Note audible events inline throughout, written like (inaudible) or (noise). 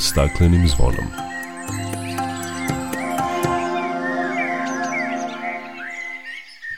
staklenim zvonom.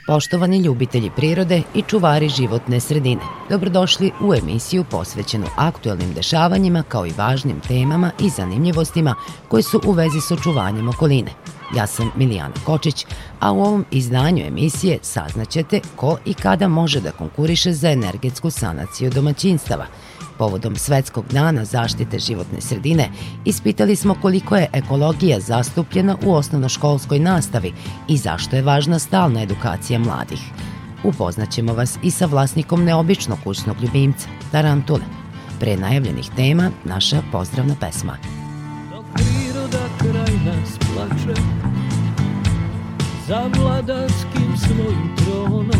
Poštovani ljubitelji prirode i čuvari životne sredine, dobrodošli u emisiju posvećenu aktuelnim dešavanjima kao i važnim temama i zanimljivostima koje su u vezi s očuvanjem okoline. Ja sam Milijana Kočić, a u ovom izdanju emisije saznaćete ko i kada može da konkuriše za energetsku sanaciju domaćinstava – Povodom Svetskog dana zaštite životne sredine ispitali smo koliko je ekologija zastupljena u osnovnoškolskoj nastavi i zašto je važna stalna edukacija mladih. Upoznaćemo vas i sa vlasnikom neobičnog kućnog ljubimca, Tarantule. Pre najavljenih tema, naša pozdravna pesma. Dok priroda kraj nas plače, za vladarskim svojim tronom,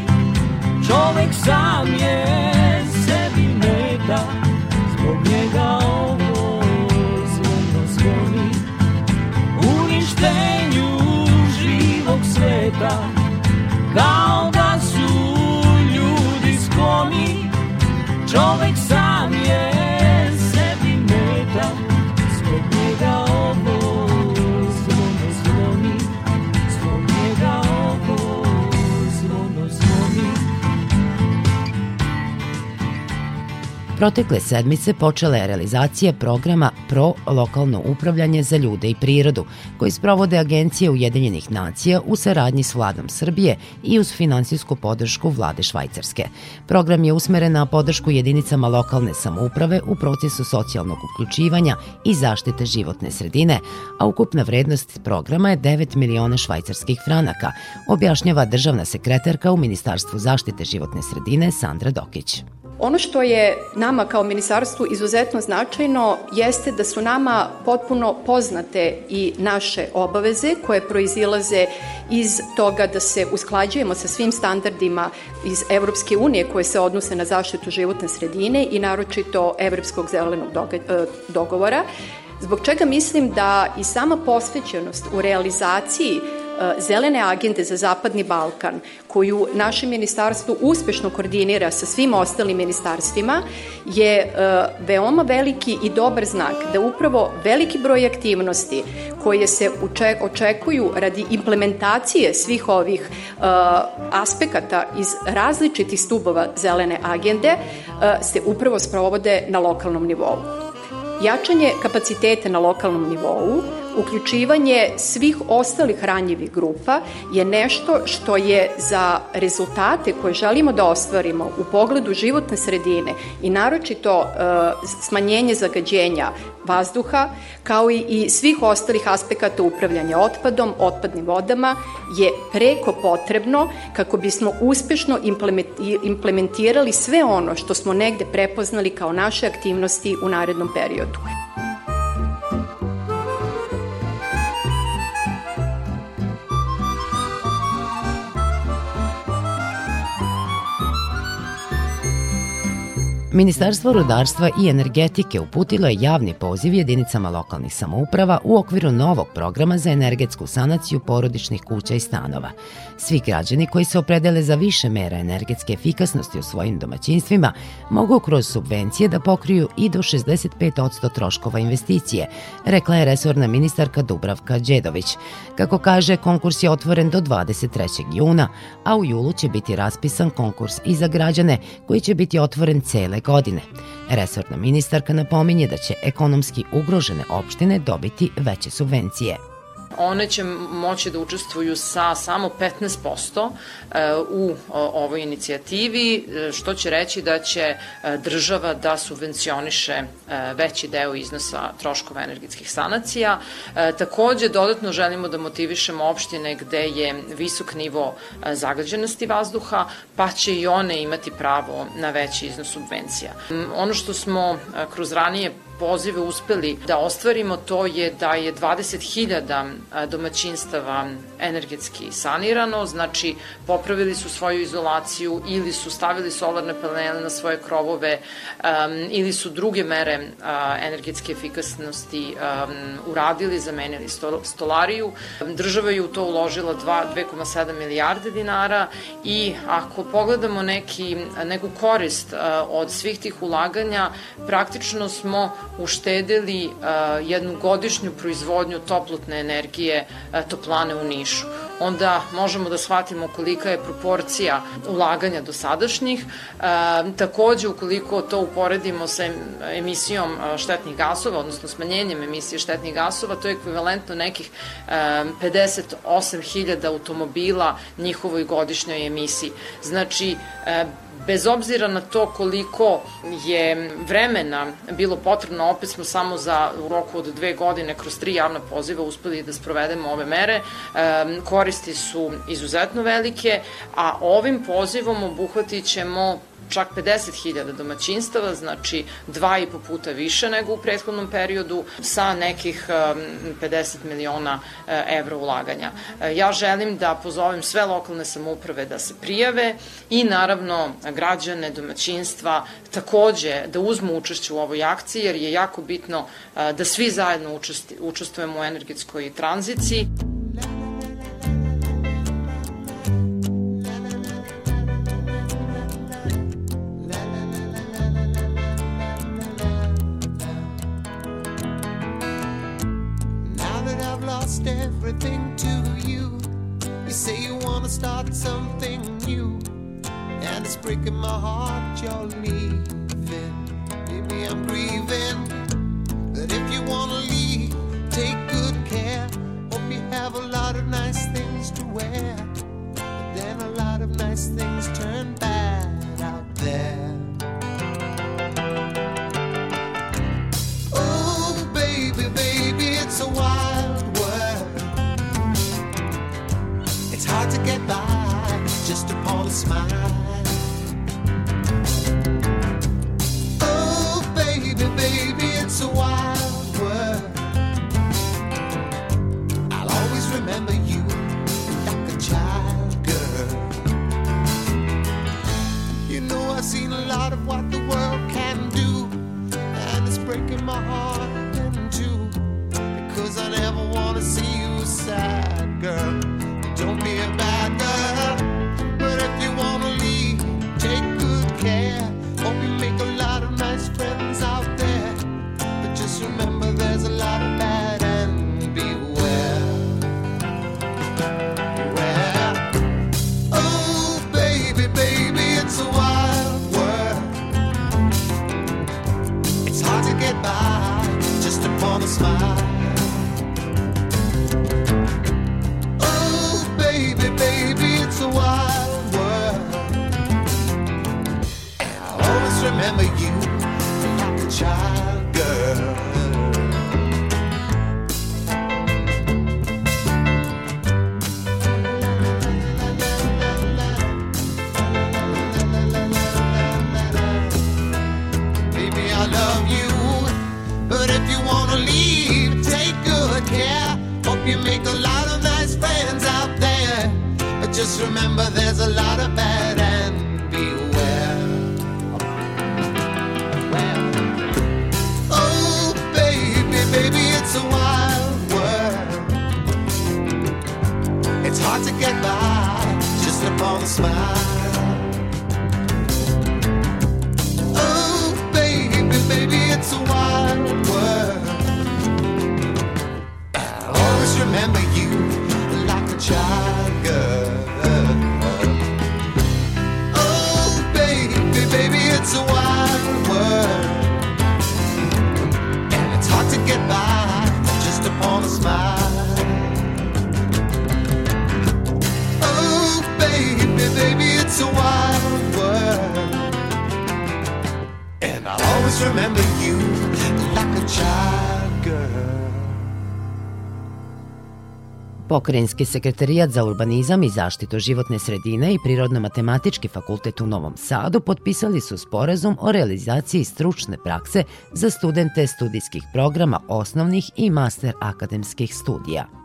Čovek sam je sebi meta Zbog njega ovo zvono zvoni Uništenju živog sveta Protekle sedmice počela je realizacija programa Pro lokalno upravljanje za ljude i prirodu, koji sprovode Agencije Ujedinjenih nacija u saradnji s vladom Srbije i uz finansijsku podršku vlade Švajcarske. Program je usmeren na podršku jedinicama lokalne samouprave u procesu socijalnog uključivanja i zaštite životne sredine, a ukupna vrednost programa je 9 miliona švajcarskih franaka, objašnjava državna sekretarka u Ministarstvu zaštite životne sredine Sandra Dokić. Ono što je nama kao ministarstvu izuzetno značajno jeste da su nama potpuno poznate i naše obaveze koje proizilaze iz toga da se usklađujemo sa svim standardima iz Evropske unije koje se odnose na zaštitu životne sredine i naročito Evropskog zelenog e, dogovora, zbog čega mislim da i sama posvećenost u realizaciji zelene agende za Zapadni Balkan, koju naše ministarstvo uspešno koordinira sa svim ostalim ministarstvima, je e, veoma veliki i dobar znak da upravo veliki broj aktivnosti koje se očekuju radi implementacije svih ovih e, aspekata iz različitih stubova zelene agende se upravo sprovode na lokalnom nivou. Jačanje kapaciteta na lokalnom nivou uključivanje svih ostalih ranjivih grupa je nešto što je za rezultate koje želimo da ostvarimo u pogledu životne sredine i naročito e, smanjenje zagađenja vazduha, kao i, svih ostalih aspekata upravljanja otpadom, otpadnim vodama, je preko potrebno kako bismo uspešno implementirali sve ono što smo negde prepoznali kao naše aktivnosti u narednom periodu. Ministarstvo rudarstva i energetike uputilo je javni poziv jedinicama lokalnih samouprava u okviru novog programa za energetsku sanaciju porodičnih kuća i stanova. Svi građani koji se opredele za više mera energetske efikasnosti u svojim domaćinstvima mogu kroz subvencije da pokriju i do 65% troškova investicije, rekla je resorna ministarka Dubravka Đedović. Kako kaže, konkurs je otvoren do 23. juna, a u julu će biti raspisan konkurs i za građane koji će biti otvoren cele godine. Resorna ministarka napominje da će ekonomski ugrožene opštine dobiti veće subvencije. One će moći da učestvuju sa samo 15% u ovoj inicijativi, što će reći da će država da subvencioniše veći deo iznosa troškova energetskih sanacija. Takođe, dodatno želimo da motivišemo opštine gde je visok nivo zagađenosti vazduha, pa će i one imati pravo na veći iznos subvencija. Ono što smo kroz ranije pozive uspeli da ostvarimo, to je da je 20.000 domaćinstava energetski sanirano, znači popravili su svoju izolaciju ili su stavili solarne panele na svoje krovove um, ili su druge mere uh, energetske efikasnosti um, uradili, zamenili sto, stolariju. Država je u to uložila 2,7 milijarde dinara i ako pogledamo neki, neku korist uh, od svih tih ulaganja, praktično smo uštedili uh, jednu godišnju proizvodnju toplotne energije toplane u Nišu. Onda možemo da shvatimo kolika je proporcija ulaganja do sadašnjih. Takođe, ukoliko to uporedimo sa emisijom štetnih gasova, odnosno smanjenjem emisije štetnih gasova, to je ekvivalentno nekih 58.000 automobila njihovoj godišnjoj emisiji. Znači, bez obzira na to koliko je vremena bilo potrebno, opet smo samo za u roku od dve godine kroz tri javna poziva uspeli da sprovedemo ove mere, koristi su izuzetno velike, a ovim pozivom obuhvatit ćemo čak 50.000 domaćinstava, znači dva i po puta više nego u prethodnom periodu sa nekih 50 miliona e, evra ulaganja. E, ja želim da pozovem sve lokalne samouprave da se prijave i naravno građane, domaćinstva takođe da uzmu učešće u ovoj akciji jer je jako bitno e, da svi zajedno učestvujemo u energetskoj tranziciji. Breaking my heart you're leaving. gonna smile. Pokrajinski sekretarijat za urbanizam i zaštitu životne sredine i Prirodno-matematički fakultet u Novom Sadu potpisali su sporazum o realizaciji stručne prakse za studente studijskih programa osnovnih i master akademskih studija.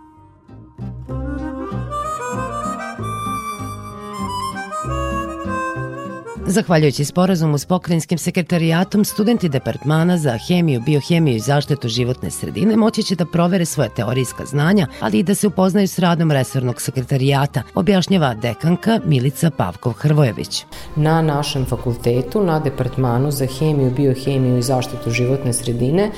Zahvaljujući sporazumu s pokrajinskim sekretarijatom, studenti Departmana za hemiju, biohemiju i zaštitu životne sredine moći će da provere svoje teorijska znanja, ali i da se upoznaju s radom resornog sekretarijata, objašnjava dekanka Milica Pavkov-Hrvojević. Na našem fakultetu, na Departmanu za hemiju, biohemiju i zaštitu životne sredine,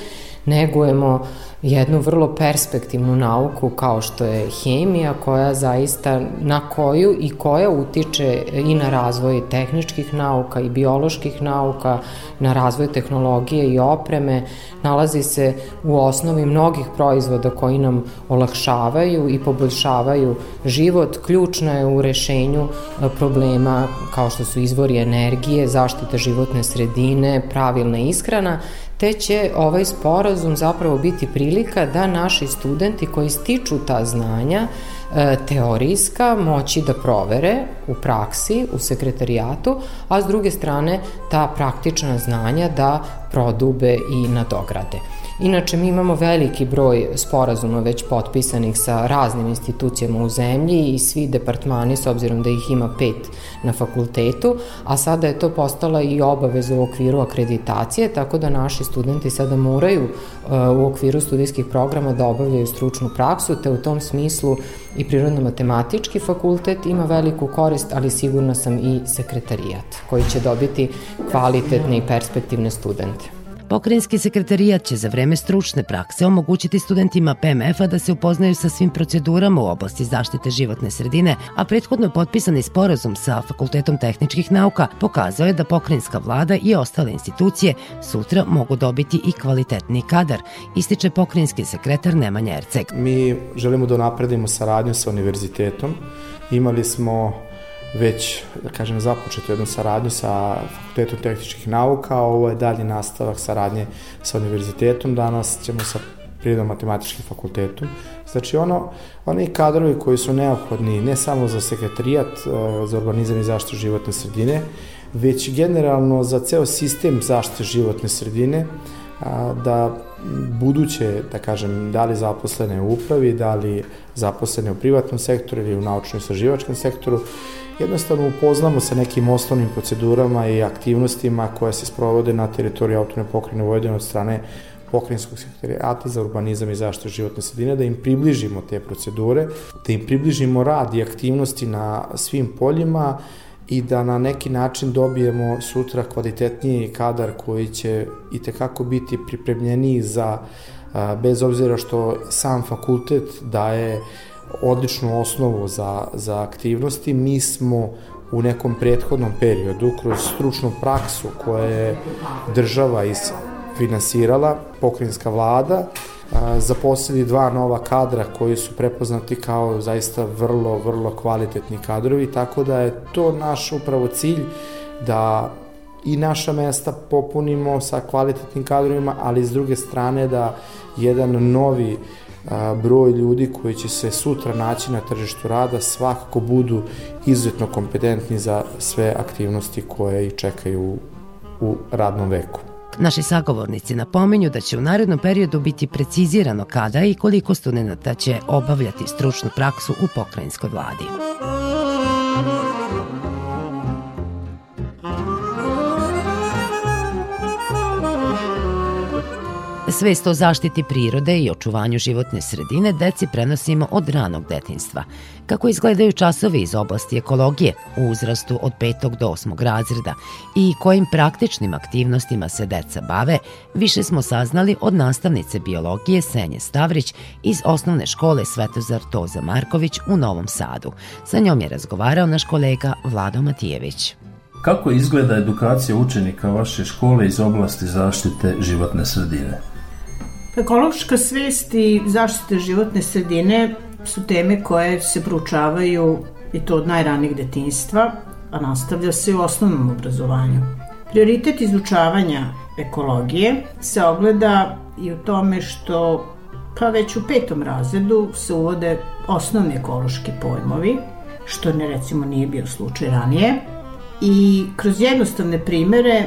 negujemo jednu vrlo perspektivnu nauku kao što je hemija koja zaista na koju i koja utiče i na razvoj tehničkih nauka i bioloških nauka, na razvoj tehnologije i opreme, nalazi se u osnovi mnogih proizvoda koji nam olakšavaju i poboljšavaju život, ključna je u rešenju e, problema kao što su izvori energije, zaštita životne sredine, pravilna ishrana, te će ovaj sporazum zapravo biti prilika da naši studenti koji stiču ta znanja e, teorijska moći da provere u praksi, u sekretarijatu, a s druge strane ta praktična znanja da prodube i nadograde. Inače, mi imamo veliki broj sporazuma već potpisanih sa raznim institucijama u zemlji i svi departmani, s obzirom da ih ima pet na fakultetu, a sada je to postala i obaveza u okviru akreditacije, tako da naši studenti sada moraju uh, u okviru studijskih programa da obavljaju stručnu praksu, te u tom smislu i Prirodno-matematički fakultet ima veliku korist, ali sigurno sam i sekretarijat, koji će dobiti kvalitetne i perspektivne studente. Pokrajinski sekretarijat će za vreme stručne prakse omogućiti studentima PMF-a da se upoznaju sa svim procedurama u oblasti zaštite životne sredine, a prethodno potpisani sporazum sa Fakultetom tehničkih nauka pokazao je da pokrajinska vlada i ostale institucije sutra mogu dobiti i kvalitetni kadar, ističe pokrajinski sekretar Nemanja Erceg. Mi želimo da napredimo saradnju sa univerzitetom. Imali smo već, da kažem, započetu jednu saradnju sa Fakultetom tehničkih nauka, a ovo je dalji nastavak saradnje sa univerzitetom, danas ćemo sa Prirodno-matematičkim fakultetom. Znači, ono, oni kadrovi koji su neophodni ne samo za sekretarijat, e, za urbanizam i zaštitu životne sredine, već generalno za ceo sistem zaštite životne sredine, da buduće, da kažem, da li zaposlene u upravi, da li zaposlene u privatnom sektoru ili u naučno-istraživačkom sektoru, jednostavno upoznamo sa nekim osnovnim procedurama i aktivnostima koje se sprovode na teritoriji autonome pokrine Vojvodine od strane pokrajinskog sekretarijata za urbanizam i zaštitu životne sredine, da im približimo te procedure, da im približimo rad i aktivnosti na svim poljima i da na neki način dobijemo sutra kvalitetniji kadar koji će i tekako biti pripremljeniji za, bez obzira što sam fakultet daje odličnu osnovu za, za aktivnosti. Mi smo u nekom prethodnom periodu kroz stručnu praksu koje je država finansirala, pokrinjska vlada, zaposlili dva nova kadra koji su prepoznati kao zaista vrlo, vrlo kvalitetni kadrovi, tako da je to naš upravo cilj da i naša mesta popunimo sa kvalitetnim kadrovima, ali s druge strane da jedan novi broj ljudi koji će se sutra naći na tržištu rada svakako budu izuzetno kompetentni za sve aktivnosti koje ih čekaju u radnom veku. Naši sagovornici napominju da će u narednom periodu biti precizirano kada i koliko studenta će obavljati stručnu praksu u pokrajinskoj vladi. Svest o zaštiti prirode i očuvanju životne sredine deci prenosimo od ranog detinstva. Kako izgledaju časovi iz oblasti ekologije u uzrastu od 5. do 8. razreda i kojim praktičnim aktivnostima se deca bave, više smo saznali od nastavnice biologije Senje Stavrić iz osnovne škole Svetozar Toza Marković u Novom Sadu. Sa njom je razgovarao naš kolega Vlado Matijević. Kako izgleda edukacija učenika vaše škole iz oblasti zaštite životne sredine? Ekološka svest i zaštite životne sredine su teme koje se proučavaju i to od najranih detinstva, a nastavlja se u osnovnom obrazovanju. Prioritet izučavanja ekologije se ogleda i u tome što pa već u petom razredu se uvode osnovni ekološki pojmovi, što ne recimo nije bio slučaj ranije, i kroz jednostavne primere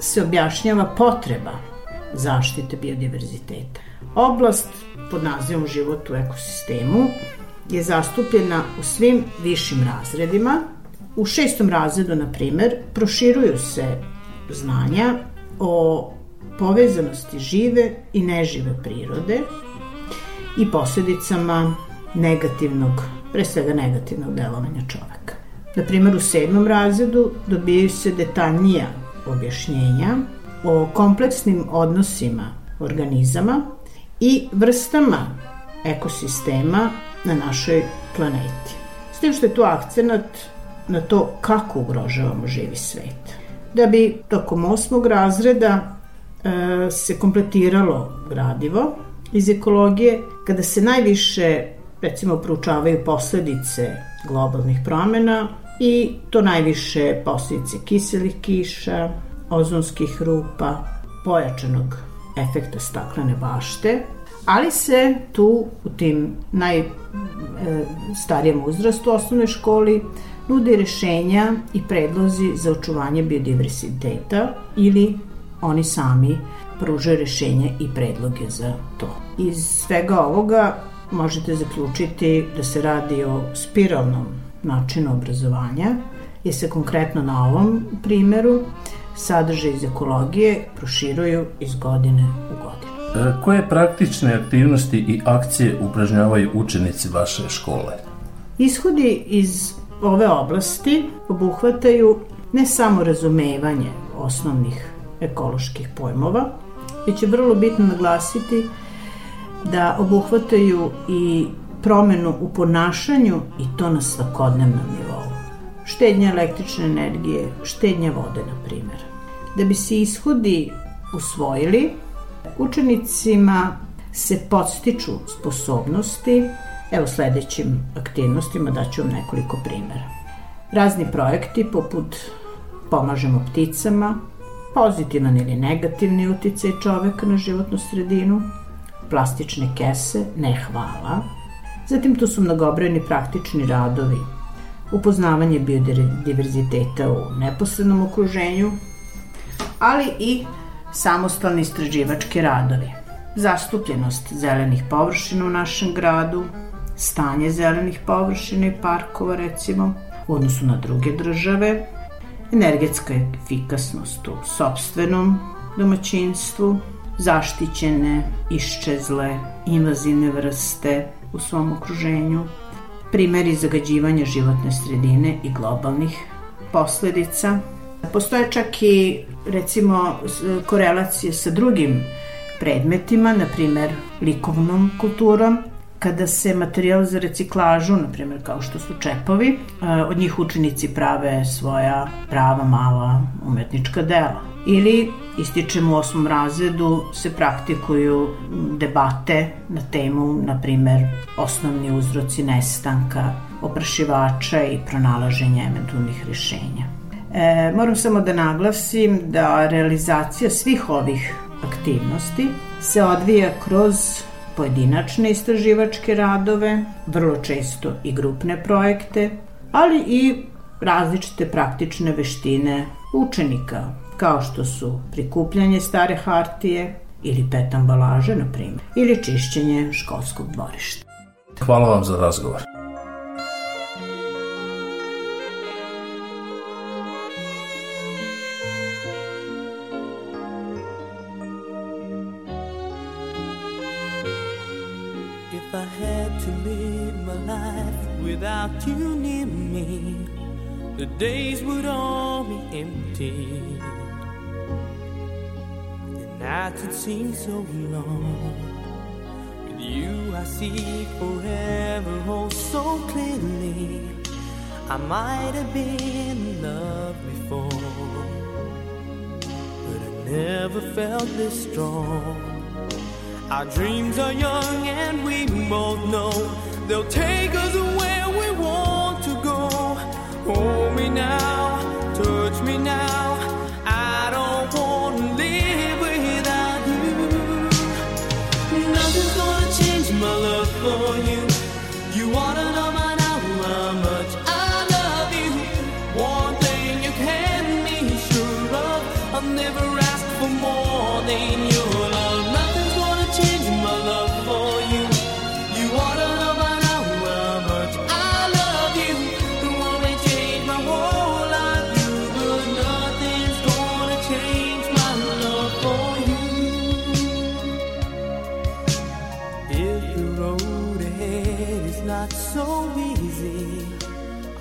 se objašnjava potreba zaštite biodiverziteta. Oblast pod nazivom život u ekosistemu je zastupljena u svim višim razredima. U šestom razredu, na primer, proširuju se znanja o povezanosti žive i nežive prirode i posledicama negativnog, pre svega negativnog delovanja čoveka. Na primjer, u sedmom razredu dobijaju se detaljnija objašnjenja o kompleksnim odnosima organizama i vrstama ekosistema na našoj planeti. S tim što je tu akcenat na to kako ugrožavamo živi svet. Da bi tokom osmog razreda e, se kompletiralo gradivo iz ekologije, kada se najviše recimo proučavaju posledice globalnih promena i to najviše posledice kiselih kiša, ozonskih rupa, pojačanog efekta staklene bašte, ali se tu u tim najstarijem uzrastu u osnovnoj školi nudi rešenja i predlozi za očuvanje biodiversiteta ili oni sami pružaju rešenja i predloge za to. Iz svega ovoga možete zaključiti da se radi o spiralnom načinu obrazovanja, jer se konkretno na ovom primeru sadržaj iz ekologije proširuju iz godine u godinu. E, koje praktične aktivnosti i akcije upražnjavaju učenici vaše škole? Ishodi iz ove oblasti obuhvataju ne samo razumevanje osnovnih ekoloških pojmova, već je vrlo bitno naglasiti da obuhvataju i promenu u ponašanju i to na svakodnevnom nivou. Štednja električne energije, štednja vode, na primjer. Da bi se ishodi usvojili, učenicima se podstiču sposobnosti, evo sledećim aktivnostima daću vam nekoliko primjera. Razni projekti poput Pomažemo pticama, pozitivan ili negativni uticaj čoveka na životnu sredinu, plastične kese, ne hvala. Zatim tu su mnogobrojni praktični radovi, upoznavanje biodiverziteta u neposrednom okruženju, ali i samostalni istraživački radovi. Zastupljenost zelenih površina u našem gradu, stanje zelenih površina i parkova recimo, u odnosu na druge države, energetska efikasnost u sobstvenom domaćinstvu, zaštićene, iščezle, invazivne vrste u svom okruženju, primeri zagađivanja životne sredine i globalnih posledica. Postoje čak i recimo korelacije sa drugim predmetima, na primer likovnom kulturom, kada se materijal za reciklažu, na primjer kao što su čepovi, od njih učenici prave svoja prava mala umetnička dela. Ili ističemo u osmom razredu se praktikuju debate na temu, na primer, osnovni uzroci nestanka, oprašivača i pronalaženja eventualnih rešenja. E, moram samo da naglasim da realizacija svih ovih aktivnosti se odvija kroz pojedinačne istraživačke radove, vrlo često i grupne projekte, ali i različite praktične veštine učenika, kao što su prikupljanje stare hartije ili pet ambalaže, na primjer, ili čišćenje školskog dvorišta. Hvala vam za razgovor. The days would all be empty. The nights would seem so long. With you, I see forever oh so clearly. I might have been in love before, but I never felt this strong. Our dreams are young and we both know they'll take us where Hold me now,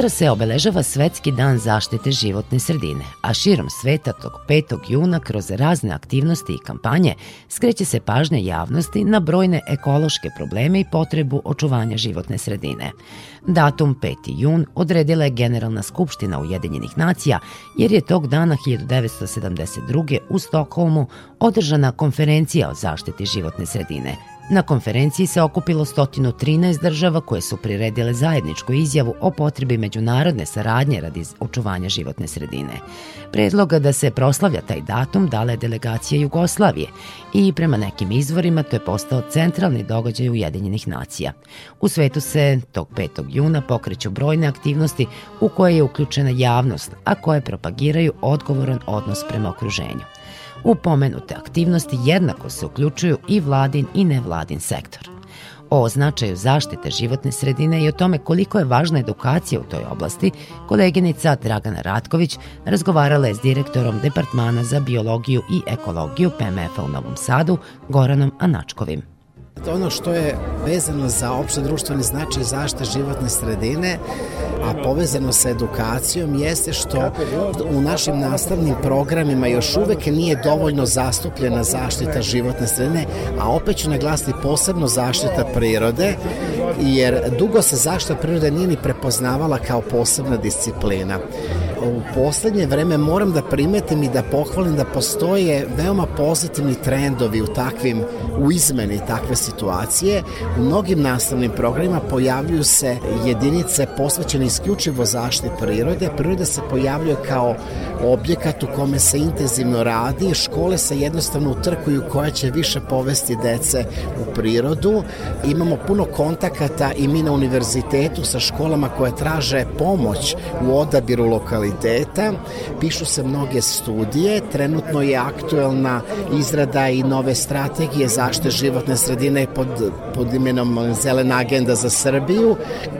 Sutra se obeležava Svetski dan zaštite životne sredine, a širom sveta tog 5. juna kroz razne aktivnosti i kampanje skreće se pažnja javnosti na brojne ekološke probleme i potrebu očuvanja životne sredine. Datum 5. jun odredila je Generalna skupština Ujedinjenih nacija jer je tog dana 1972. u Stokholmu održana konferencija o zaštiti životne sredine – Na konferenciji se okupilo 113 država koje su priredile zajedničku izjavu o potrebi međunarodne saradnje radi očuvanja životne sredine. Predloga da se proslavlja taj datum dala je delegacija Jugoslavije i prema nekim izvorima to je postao centralni događaj Ujedinjenih nacija. U svetu se tog 5. juna pokreću brojne aktivnosti u koje je uključena javnost, a koje propagiraju odgovoran odnos prema okruženju. U pomenute aktivnosti jednako se uključuju i vladin i nevladin sektor. O značaju zaštite životne sredine i o tome koliko je važna edukacija u toj oblasti, koleginica Dragana Ratković razgovarala je s direktorom Departmana za biologiju i ekologiju PMF-a u Novom Sadu, Goranom Anačkovim. Ono što je vezano za opšte društveni značaj zaštite životne sredine, a povezano sa edukacijom, jeste što u našim nastavnim programima još uvek nije dovoljno zastupljena zaštita životne sredine, a opet ću naglasiti posebno zaštita prirode, jer dugo se zaštita prirode nije ni prepoznavala kao posebna disciplina. U poslednje vreme moram da primetim i da pohvalim da postoje veoma pozitivni trendovi u takvim, u izmeni takve situacije. U mnogim nastavnim programima pojavljuju se jedinice posvećene isključivo zaštiti prirode. Priroda se pojavljuje kao objekat u kome se intenzivno radi, škole se jednostavno utrkuju koja će više povesti dece u prirodu. Imamo puno kontakata i mi na univerzitetu sa školama koje traže pomoć u odabiru lokaliteta. Pišu se mnoge studije, trenutno je aktuelna izrada i nove strategije zaštite životne sredine pod, pod imenom Zelena agenda za Srbiju,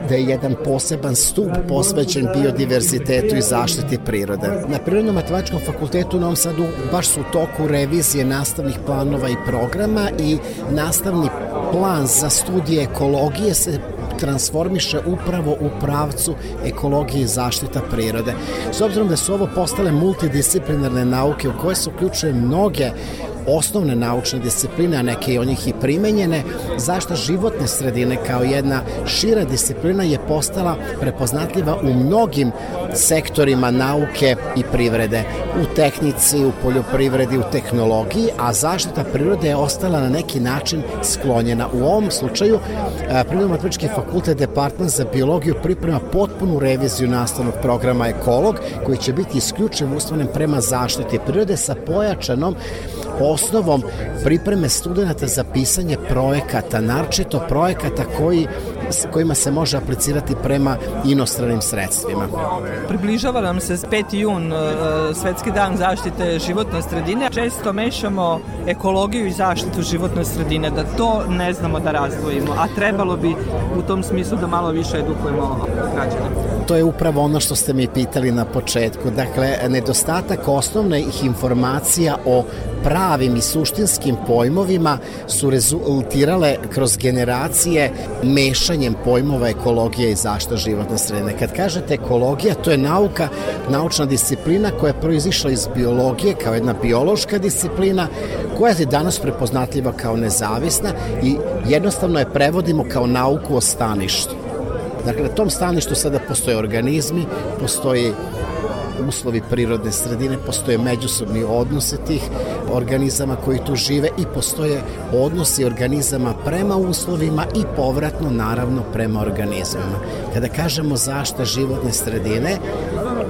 da je jedan poseban stup posvećen biodiverzitetu i zaštiti prirode. Na Prirodno-matematičkom fakultetu u Novom Sadu baš su u toku revizije nastavnih planova i programa i nastavni plan za studije ekologije se transformiše upravo u pravcu ekologije i zaštita prirode. S obzirom da su ovo postale multidisciplinarne nauke u koje se uključuje mnoge osnovne naučne discipline, a neke od njih i primenjene, zašta životne sredine kao jedna šira disciplina je postala prepoznatljiva u mnogim sektorima nauke i privrede, u tehnici, u poljoprivredi, u tehnologiji, a zaštita prirode je ostala na neki način sklonjena. U ovom slučaju Prirodno-matematički fakultet Department za biologiju priprema potpunu reviziju nastavnog programa Ekolog, koji će biti isključivo usvojen prema zaštiti prirode sa pojačanom osnovom pripreme studenta za pisanje projekata, naročito projekata koji kojima se može aplicirati prema inostranim sredstvima. Približava nam se 5. jun, e, Svetski dan zaštite životne sredine. Često mešamo ekologiju i zaštitu životne sredine, da to ne znamo da razdvojimo, a trebalo bi u tom smislu da malo više edukujemo građane. To je upravo ono što ste mi pitali na početku. Dakle, nedostatak osnovnih informacija o pravim i suštinskim pojmovima su rezultirale kroz generacije mešanjem pojmova ekologije i zašta životne sredine. Kad kažete ekologija, to je nauka, naučna disciplina koja je proizišla iz biologije kao jedna biološka disciplina koja je danas prepoznatljiva kao nezavisna i jednostavno je prevodimo kao nauku o staništu. Dakle, na tom staništu sada postoje organizmi, postoji uslovi prirodne sredine, postoje međusobni odnose tih organizama koji tu žive i postoje odnosi organizama prema uslovima i povratno naravno prema organizmima. Kada kažemo zašta životne sredine,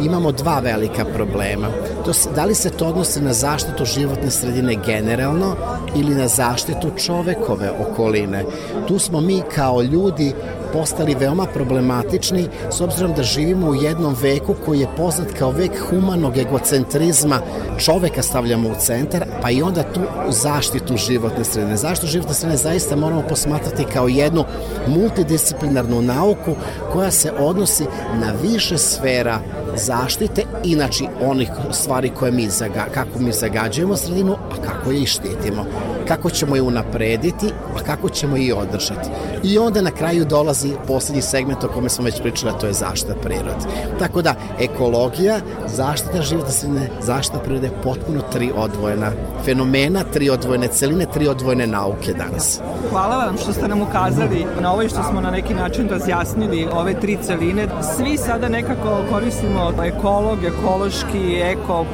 imamo dva velika problema. To, da li se to odnosi na zaštitu životne sredine generalno ili na zaštitu čovekove okoline? Tu smo mi kao ljudi postali veoma problematični s obzirom da živimo u jednom veku koji je poznat kao vek humanog egocentrizma. Čoveka stavljamo u centar, pa i onda tu zaštitu životne sredine. Zašto životne sredine zaista moramo posmatrati kao jednu multidisciplinarnu nauku koja se odnosi na više sfera zaštite, inači onih stvari koje mi zaga, kako mi zagađujemo sredinu, a kako je i štitimo. Kako ćemo je unaprediti, a kako ćemo je i održati. I onda na kraju dolazi poslednji segment o kome smo već pričali, a to je zaštita prirode. Tako da, ekologija, zaštita životne sredine, zaštita prirode, potpuno tri odvojena fenomena, tri odvojene celine, tri odvojene nauke danas. Hvala vam što ste nam ukazali na ovoj što smo na neki način razjasnili ove tri celine. Svi sada nekako koristimo ekolog, ekološki, eko,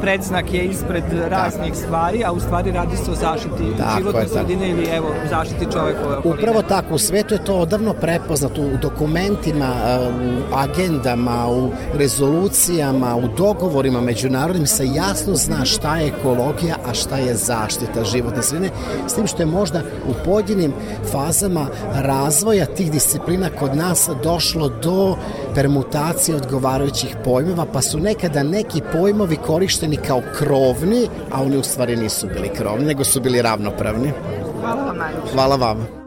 predznak je ispred raznih stvari, a u stvari radi se o zaštiti tako životne sredine ili evo zaštiti čovekove okoline. Upravo tako, u svetu je to odavno prepoznato u dokumentima, u agendama, u rezolucijama, u dogovorima međunarodnim se jasno zna šta je ekologija, a šta je zaštita životne sredine, s tim što je možda u pojedinim fazama razvoja tih disciplina kod nas došlo do permutacije odgovarajućih pojmova, pa su nekada neki pojmovi korišteni kao krovni, a oni u stvari nisu bili krovni, nego su bili ravnopravni. Hvala vam. Hvala vam.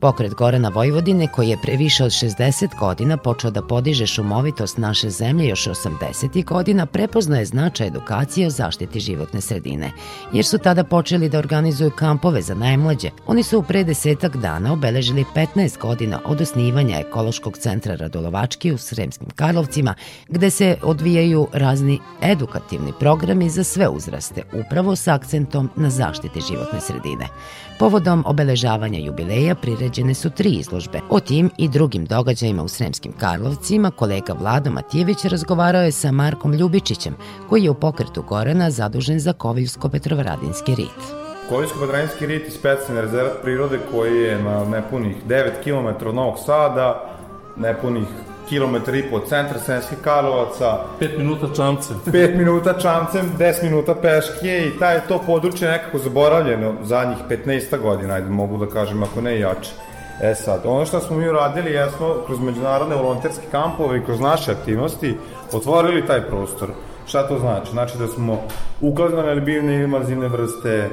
Pokret Gorana Vojvodine, koji je pre više od 60 godina počeo da podiže šumovitost naše zemlje još 80. godina, prepoznaje značaj edukacije o zaštiti životne sredine, jer su tada počeli da organizuju kampove za najmlađe. Oni su u pre desetak dana obeležili 15 godina od osnivanja Ekološkog centra Radolovački u Sremskim Karlovcima, gde se odvijaju razni edukativni programi za sve uzraste, upravo sa akcentom na zaštiti životne sredine. Povodom obeležavanja jubileja priređene su tri izložbe. O tim i drugim događajima u Sremskim Karlovcima kolega Vlado Matijević razgovarao je sa Markom Ljubičićem, koji je u pokretu Gorana zadužen za Kovilsko-Petrovaradinski rit. Kovilsko-Petrovaradinski rit je specijalni rezervat prirode koji je na nepunih 9 km od Novog Sada, nepunih kilometar i po od centra Sremskih Karlovaca. 5 minuta čamcem. (laughs) 5 minuta čamcem, 10 minuta peške i taj to područje nekako zaboravljeno zadnjih 15 godina, ajde mogu da kažem ako ne jače. E sad, ono što smo mi uradili jesmo kroz međunarodne volonterske kampove i kroz naše aktivnosti otvorili taj prostor. Šta to znači? Znači da smo uklanjali biljne i invazivne vrste,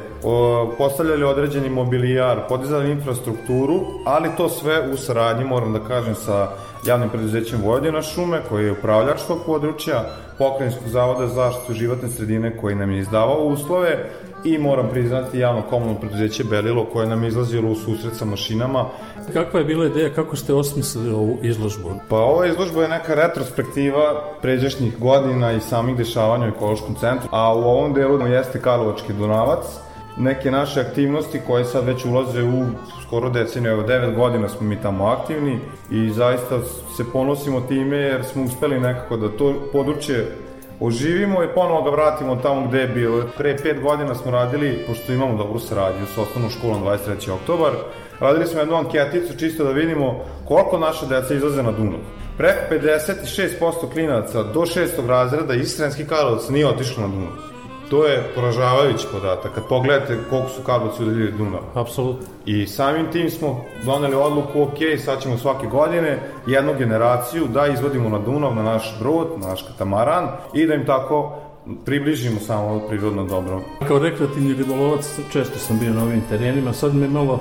postavljali određeni mobilijar, podizali infrastrukturu, ali to sve u saradnji, moram da kažem, sa javnim preduzećem Vojvodina šume, koji je upravljač tog područja, Pokrajinskog zavoda za zaštitu životne sredine koji nam je izdavao uslove i moram priznati javno komunalno preduzeće Belilo koje nam je izlazilo u susret sa mašinama. Kakva je bila ideja, kako ste osmislili ovu izložbu? Pa ova izložba je neka retrospektiva pređašnjih godina i samih dešavanja u ekološkom centru, a u ovom delu jeste Karlovački Dunavac, neke naše aktivnosti koje sad već ulaze u skoro deceniju, evo 9 godina smo mi tamo aktivni i zaista se ponosimo time jer smo uspeli nekako da to područje oživimo i ponovo ga vratimo tamo gde je bilo. Pre pet godina smo radili, pošto imamo dobru saradnju s osnovnom školom 23. oktobar, radili smo jednu anketicu čisto da vidimo koliko naše deca izlaze na Dunav. Preko 56% klinaca do šestog razreda iz Srenski Karlovac nije otišlo na Dunav. To je poražavajući podatak. Kad pogledate koliko su Karlovci udaljili Dunav. Apsolutno. I samim tim smo doneli odluku, ok, sad ćemo svake godine jednu generaciju da izvodimo na Dunav, na naš brod, na naš katamaran i da im tako približimo samo prirodno dobro. Kao rekreativni ribolovac često sam bio na ovim terenima, sad me malo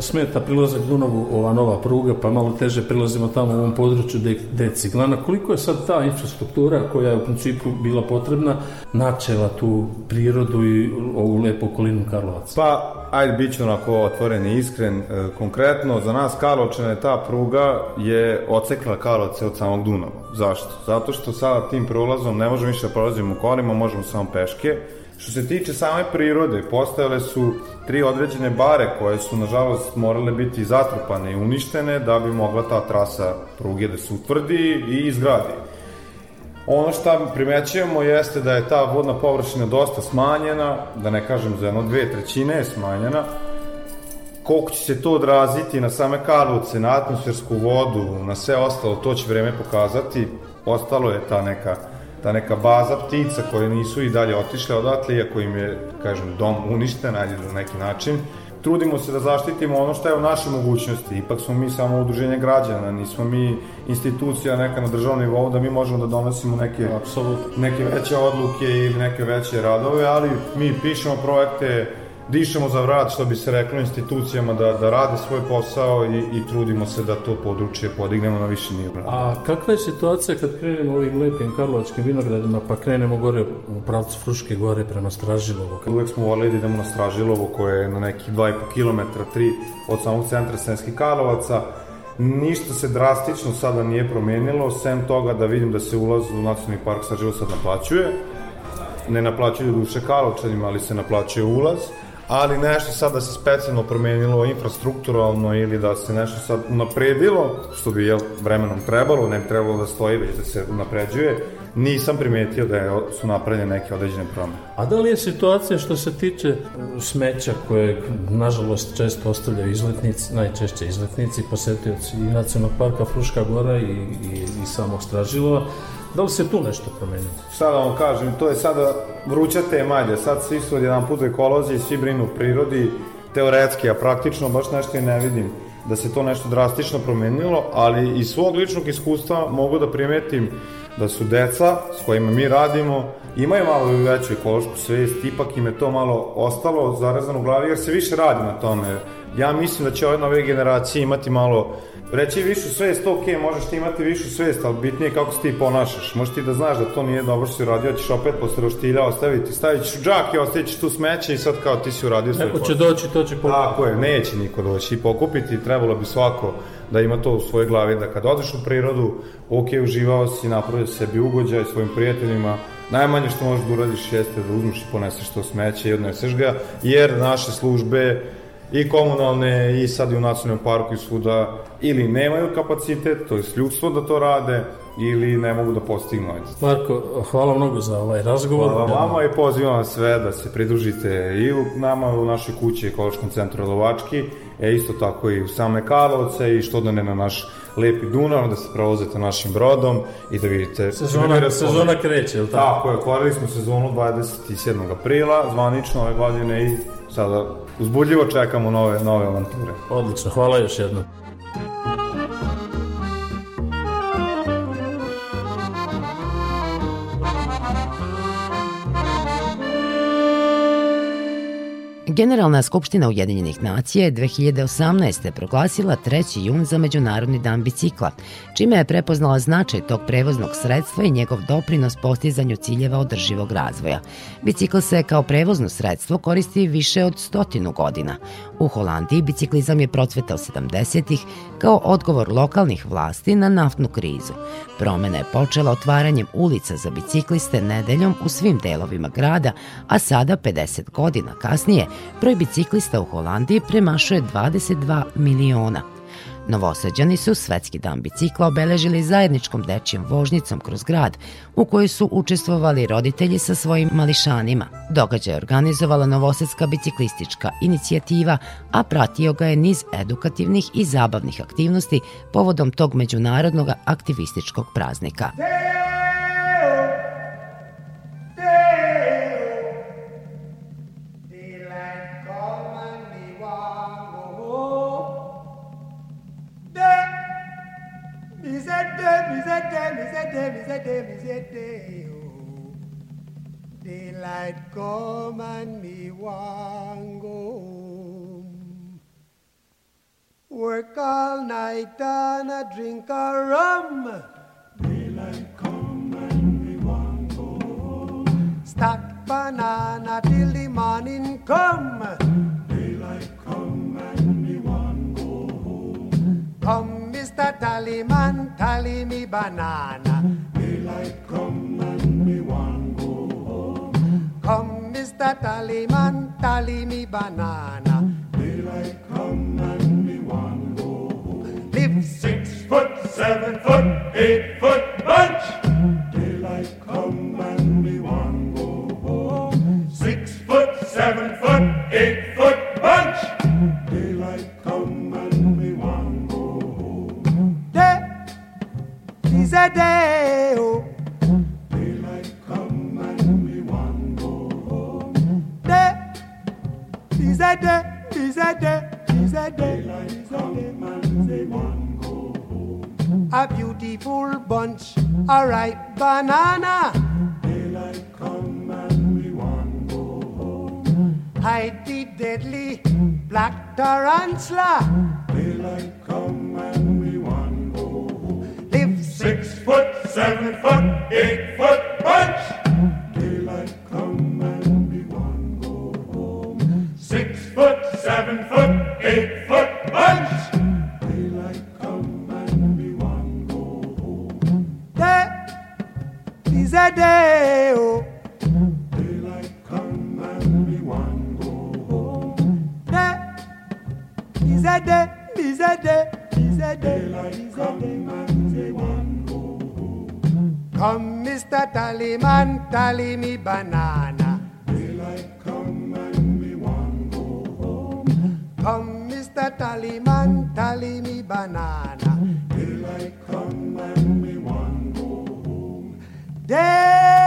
smeta prilazak Dunavu, ova nova pruga, pa malo teže prilazimo tamo u ovom području gde, je ciglana. Koliko je sad ta infrastruktura koja je u principu bila potrebna načela tu prirodu i ovu lepu okolinu Karlovaca? Pa, ajde, bit ću onako otvoren i iskren. E, konkretno, za nas Karlovčane ta pruga je ocekla Karlovce od samog Dunava. Zašto? Zato što sada tim prolazom ne možemo više da prolazimo kolima, možemo samo peške. Što se tiče same prirode, postojale su tri određene bare koje su, nažalost, morale biti zatrpane i uništene da bi mogla ta trasa pruge da se utvrdi i izgradi. Ono što primećujemo jeste da je ta vodna površina dosta smanjena, da ne kažem za jedno dve trećine je smanjena. Koliko će se to odraziti na same Karlovce, na atmosfersku vodu, na sve ostalo, to će vreme pokazati. Ostalo je ta neka ta neka baza ptica koje nisu i dalje otišle odatle, iako im je, kažem, dom uništen, ajde na neki način. Trudimo se da zaštitimo ono što je u našoj mogućnosti. Ipak smo mi samo udruženje građana, nismo mi institucija neka na državnom nivou da mi možemo da donosimo neke, Apsolutno. neke veće odluke ili neke veće radove, ali mi pišemo projekte, dišemo za vrat, što bi se reklo institucijama, da, da rade svoj posao i, i trudimo se da to područje podignemo na viši nivo. A kakva je situacija kad krenemo ovim lepim karlovačkim vinogradima, pa krenemo gore u pravcu Fruške gore prema Stražilovu? Uvek smo volili da idemo na Stražilovo koje je na nekih 2,5 km, 3 od samog centra Srenskih Karlovaca. Ništa se drastično sada nije promenilo, sem toga da vidim da se ulaz u nacionalni park Stražilovo sad naplaćuje. Ne naplaćuju duše Karlovčanima, ali se naplaćuje ulaz ali nešto sad da se specijalno promenilo infrastrukturalno ili da se nešto sad unapredilo, što bi jel, vremenom trebalo, ne bi trebalo da stoji, već da se unapređuje, nisam primetio da je, su napravljene neke određene promene. A da li je situacija što se tiče e, smeća koje, nažalost, često ostavljaju izletnici, najčešće izletnici, posetioci i nacionalnog parka Fruška Gora i, i, i samog Stražilova, Da li se tu nešto promenilo? Šta da vam kažem, to je sada vruća tema, sad svi su odjedan put ekolozi, svi brinu prirodi, teoretski, a praktično baš nešto i ne vidim da se to nešto drastično promenilo, ali iz svog ličnog iskustva mogu da primetim da su deca s kojima mi radimo imaju malo veću ekološku svest, ipak im je to malo ostalo zarezano u glavi jer se više radi na tome. Ja mislim da će ove nove generacije imati malo reći višu svest, ok, možeš ti imati višu svest, ali bitnije je kako se ti ponašaš. Možeš ti da znaš da to nije dobro što si uradio, ćeš opet posle roštilja ostaviti, stavit ćeš u džak i ostavit ćeš tu smeće i sad kao ti si uradio svoj Neko će doći, to će pokupiti. Tako je, neće niko doći i pokupiti, trebalo bi svako da ima to u svojoj glavi, da kad odeš u prirodu, ok, uživao si, napravio sebi ugođaj svojim prijateljima, najmanje što možeš da uradiš jeste da uzmeš i poneseš to smeće i odneseš ga, jer naše službe i komunalne i sad i u nacionalnom parku i svuda ili nemaju kapacitet, to je ljudstvo da to rade, ili ne mogu da postignu. Marko, hvala mnogo za ovaj razgovor. Hvala vama i pozivam vas sve da se pridružite i u nama u našoj kući Ekološkom centru Lovački, e isto tako i u same Karlovce i što da ne na naš lepi Dunav, da se provozete našim brodom i da vidite... Sezona, sezona kreće, ili tako? Tako je, otvorili smo sezonu 27. aprila, zvanično ove godine i sada uzbudljivo čekamo nove, nove avanture. Odlično, hvala još jednom. Generalna skupština Ujedinjenih nacija je 2018. proglasila 3. jun za Međunarodni dan bicikla, čime je prepoznala značaj tog prevoznog sredstva i njegov doprinos postizanju ciljeva održivog razvoja. Bicikl se kao prevozno sredstvo koristi više od stotinu godina. U Holandiji biciklizam je procvetao 70-ih kao odgovor lokalnih vlasti na naftnu krizu. Promena je počela otvaranjem ulica za bicikliste nedeljom u svim delovima grada, a sada 50 godina kasnije broj biciklista u Holandiji premašuje 22 miliona. Novosađani su Svetski dan bicikla obeležili zajedničkom dečijom vožnicom kroz grad, u kojoj su učestvovali roditelji sa svojim mališanima. Događaj je organizovala Novosadska biciklistička inicijativa, a pratio ga je niz edukativnih i zabavnih aktivnosti povodom tog međunarodnog aktivističkog praznika. Oh. Daylight come and me want go home. Work all night and a drink a rum. Daylight come and me want go home. Stack banana till the morning come. Mr. Tallyman, tally me banana. Daylight come and me want go home. Come, Mr. Tallyman, tally me banana. Daylight come and me want go home. Live six foot, seven foot, eight foot bunch. A bunch, a ripe banana. Daylight come and we want go home. Hide the deadly black tarantula. Daylight come and we want go home. Live six foot, seven foot, eight foot bunch. Come, Mr. Tallyman, tally me banana. Daylight come and we want go home. Come, Mr. Tallyman, tally me banana. Daylight come and we want go home. Day-o,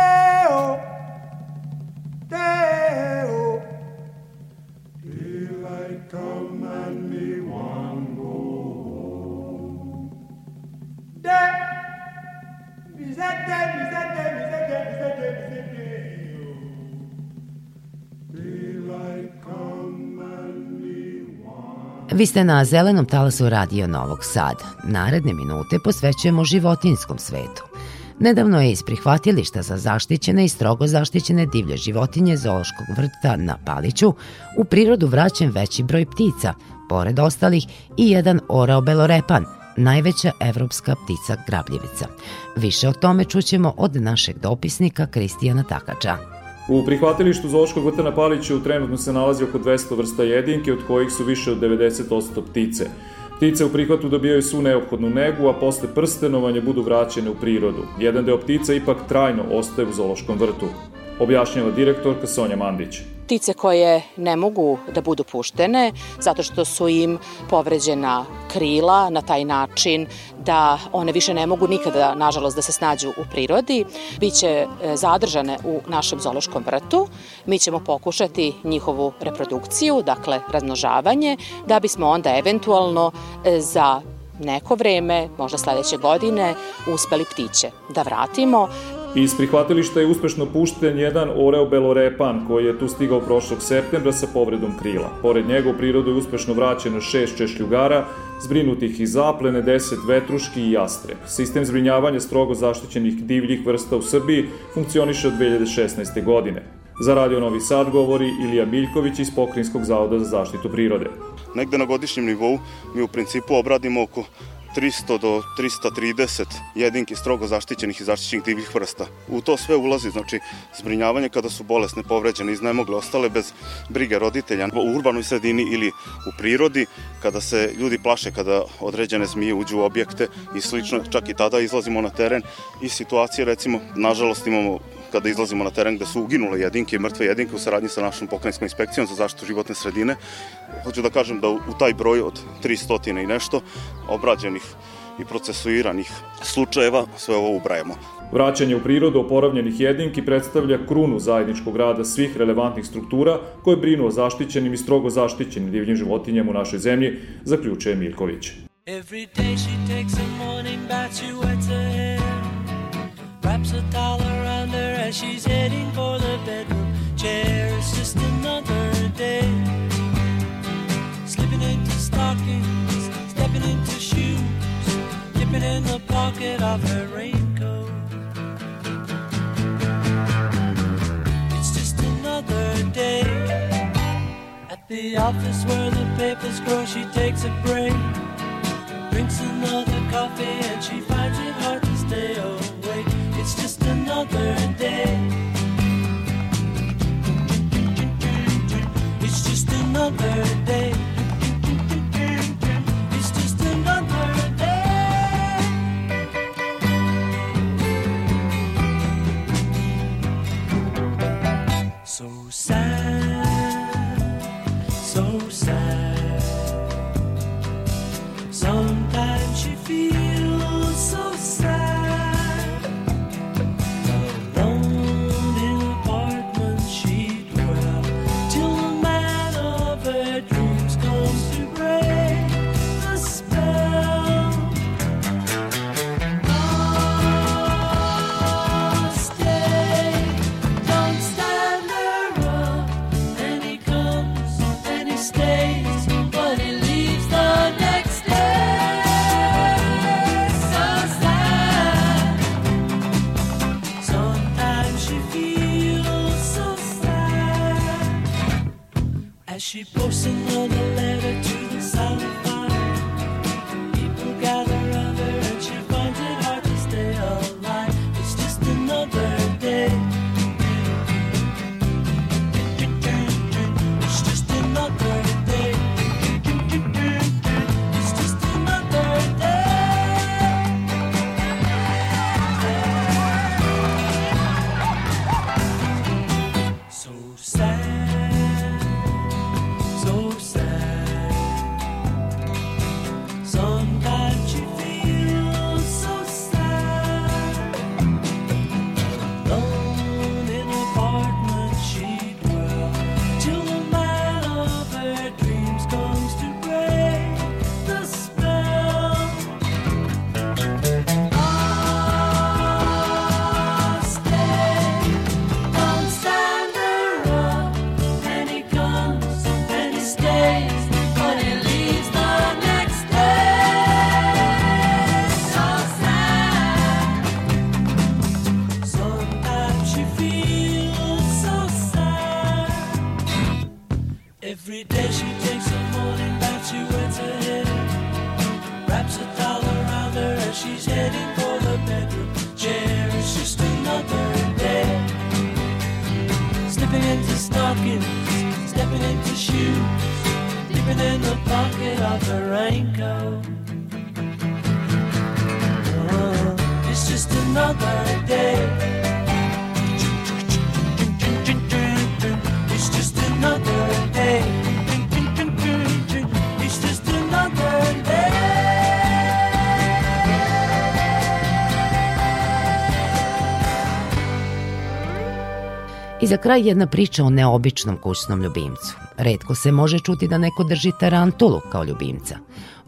Vi ste na zelenom talasu Radio Novog Sada. Naredne minute posvećujemo životinskom svetu. Nedavno je iz prihvatilišta za zaštićene i strogo zaštićene divlje životinje Zoološkog vrta na Paliću u prirodu vraćen veći broj ptica, pored ostalih i jedan orao belorepan, najveća evropska ptica grabljivica. Više o tome čućemo od našeg dopisnika Kristijana Takača. U prihvatilištu Zoološkog vrta na Paliću trenutno se nalazi oko 200 vrsta jedinke, od kojih su više od 90% ptice. Ptice u prihvatu dobijaju svu neophodnu negu, a posle prstenovanja budu vraćene u prirodu. Jedan deo ptica ipak trajno ostaje u Zoološkom vrtu, objašnjava direktorka Sonja Mandić. Ptice koje ne mogu da budu puštene zato što su im povređena krila na taj način da one više ne mogu nikada, nažalost, da se snađu u prirodi. Biće e, zadržane u našem zološkom vrtu. Mi ćemo pokušati njihovu reprodukciju, dakle razmnožavanje, da bismo onda eventualno e, za neko vreme, možda sledeće godine, uspeli ptiće da vratimo. Iz prihvatilišta je uspešno pušten jedan oreo belorepan koji je tu stigao prošlog septembra sa povredom krila. Pored njega u prirodu je uspešno vraćeno šest češljugara, zbrinutih iz zaplene, deset vetruški i jastreb. Sistem zbrinjavanja strogo zaštićenih divljih vrsta u Srbiji funkcioniše od 2016. godine. Za Radio Novi Sad govori Ilija Biljković iz Pokrinjskog zavoda za zaštitu prirode. Negde na godišnjem nivou mi u principu obradimo oko 300 do 330 jedinki strogo zaštićenih i zaštićenih divljih vrsta. U to sve ulazi znači zbrinjavanje kada su bolesne, povređene, iznemogle, ostale bez brige roditelja u urbanoj sredini ili u prirodi, kada se ljudi plaše kada određene zmije uđu u objekte i slično, čak i tada izlazimo na teren i situacije recimo, nažalost imamo kada izlazimo na teren gde su uginule jedinke i mrtve jedinke u saradnji sa našom pokrajinskom inspekcijom za zaštitu životne sredine. Hoću da kažem da u taj broj od 300 i nešto obrađenih i procesuiranih slučajeva sve ovo ubrajamo. Vraćanje u prirodu oporavljenih jedinki predstavlja krunu zajedničkog rada svih relevantnih struktura koje brinu o zaštićenim i strogo zaštićenim divljim životinjama u našoj zemlji, zaključuje Miljković. Every day she takes a morning bath, she wets her hair Wraps a towel around her as she's heading for the bedroom chair. It's just another day. Slipping into stockings, stepping into shoes, dipping in the pocket of her raincoat. It's just another day. At the office where the papers grow, she takes a break. Drinks another coffee and she finds it hard to stay awake. It's just another day. It's just another day. Za kraj jedna priča o neobičnom kućnom ljubimcu. Redko se može čuti da neko drži tarantulu kao ljubimca.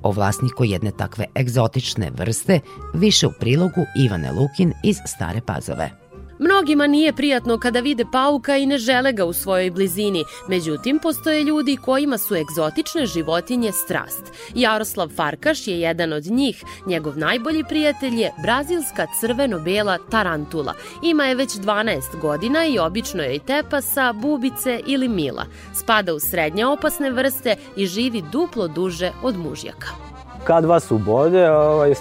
O vlasniku jedne takve egzotične vrste više u prilogu Ivane Lukin iz Stare Pazove. Mnogima nije prijatno kada vide pauka i ne žele ga u svojoj blizini, međutim postoje ljudi kojima su egzotične životinje strast. Jaroslav Farkaš je jedan od njih. Njegov najbolji prijatelj je brazilska crveno-bela tarantula. Ima je već 12 godina i obično joj tepa sa bubice ili mila. Spada u srednje opasne vrste i živi duplo duže od mužjaka kad vas ubode, ovaj,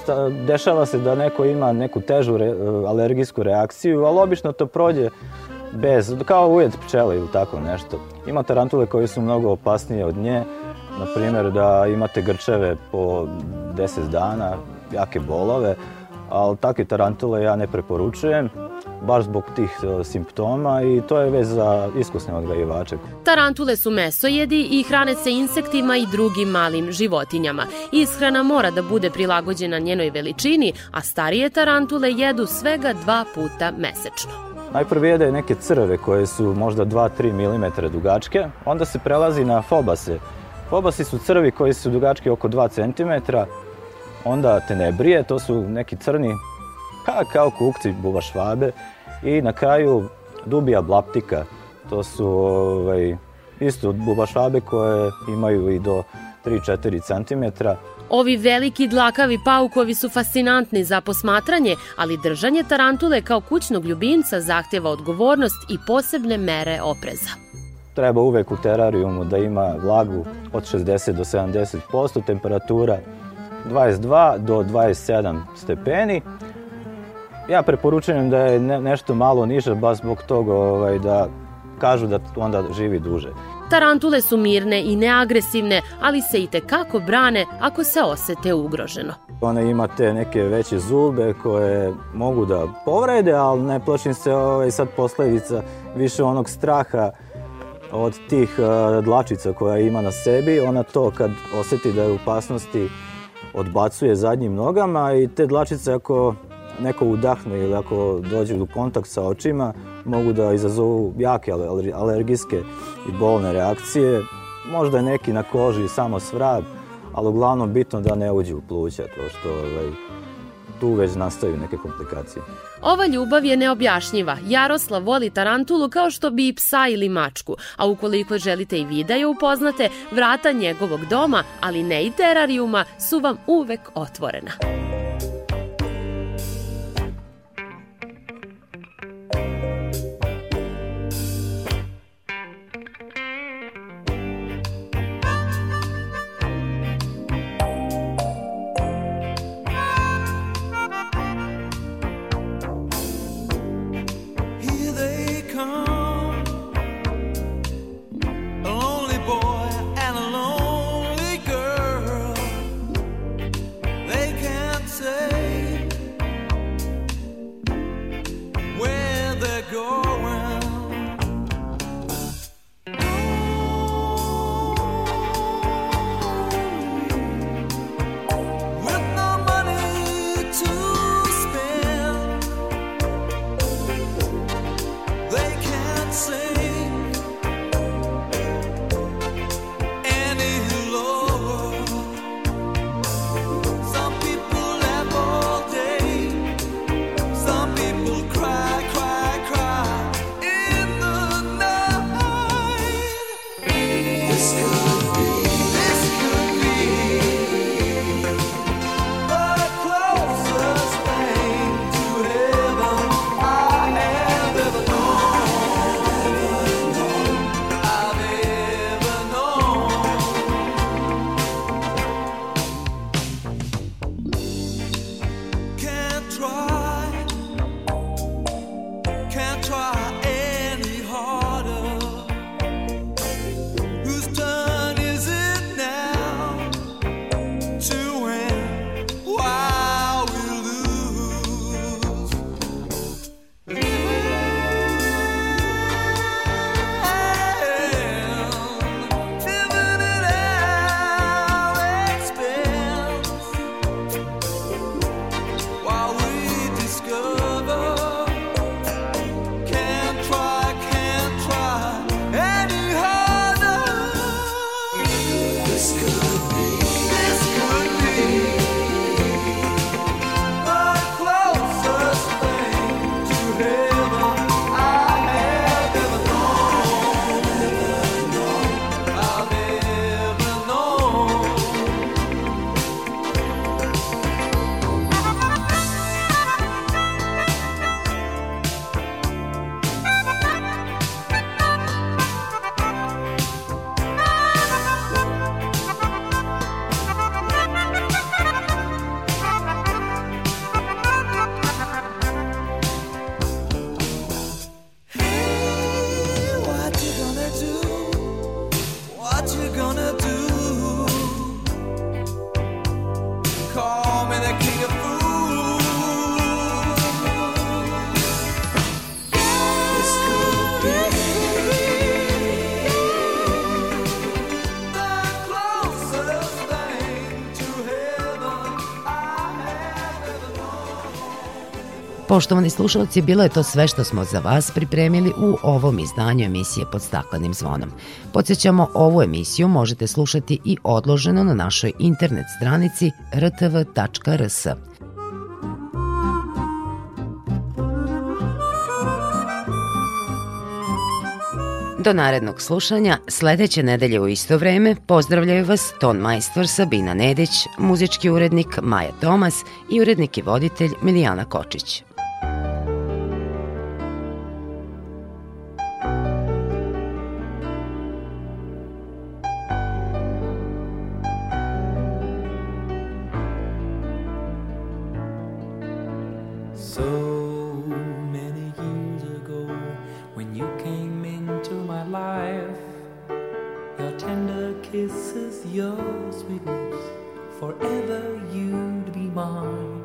dešava se da neko ima neku težu re, alergijsku reakciju, ali obično to prođe bez, kao ujed pčele ili tako nešto. Ima tarantule koje su mnogo opasnije od nje, na primjer da imate grčeve po 10 dana, jake bolove, ali takve tarantule ja ne preporučujem baš zbog tih e, simptoma i to je već za iskusne odgajivače. Tarantule su mesojedi i hrane se insektima i drugim malim životinjama. Ishrana mora da bude prilagođena njenoj veličini, a starije tarantule jedu svega dva puta mesečno. Najprve jede neke crve koje su možda 2-3 mm dugačke, onda se prelazi na fobase. Fobasi su crvi koji su dugački oko 2 cm, onda tenebrije, to su neki crni pa kao kukci buba švabe i na kraju dubija blaptika, to su ovaj, isto buba švabe koje imaju i do 3-4 cm. Ovi veliki dlakavi paukovi su fascinantni za posmatranje, ali držanje tarantule kao kućnog ljubimca zahteva odgovornost i posebne mere opreza. Treba uvek u terarijumu da ima vlagu od 60 do 70%, temperatura 22 do 27 stepeni, Ja preporučujem da je ne, nešto malo niže, baš zbog toga ovaj, da kažu da onda živi duže. Tarantule su mirne i neagresivne, ali se i tekako brane ako se osete ugroženo. One ima te neke veće zube koje mogu da povrede, ali ne plašim se ovaj, sad posledica više onog straha od tih uh, dlačica koja ima na sebi. Ona to kad oseti da je u opasnosti odbacuje zadnjim nogama i te dlačice ako neko udahne ili ako dođe u kontakt sa očima, mogu da izazovu jake alergijske i bolne reakcije. Možda neki na koži samo svrab, ali uglavnom bitno da ne uđe u pluća, to što ovaj, tu već nastaju neke komplikacije. Ova ljubav je neobjašnjiva. Jaroslav voli tarantulu kao što bi i psa ili mačku, a ukoliko želite i vi da je upoznate, vrata njegovog doma, ali ne i terarijuma, su vam uvek otvorena. Poštovani slušalci, bilo je to sve što smo za vas pripremili u ovom izdanju emisije pod staklenim zvonom. Podsjećamo, ovu emisiju možete slušati i odloženo na našoj internet stranici rtv.rs. Do narednog slušanja, sledeće nedelje u isto vreme pozdravljaju vas ton majstor Sabina Nedić, muzički urednik Maja Tomas i urednik i voditelj Milijana Kočić. Your sweet lips, forever you'd be mine.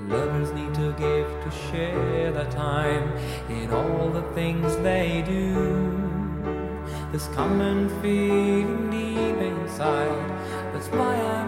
Lovers need to give to share their time in all the things they do. This common feeling deep inside, that's why I'm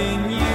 loving you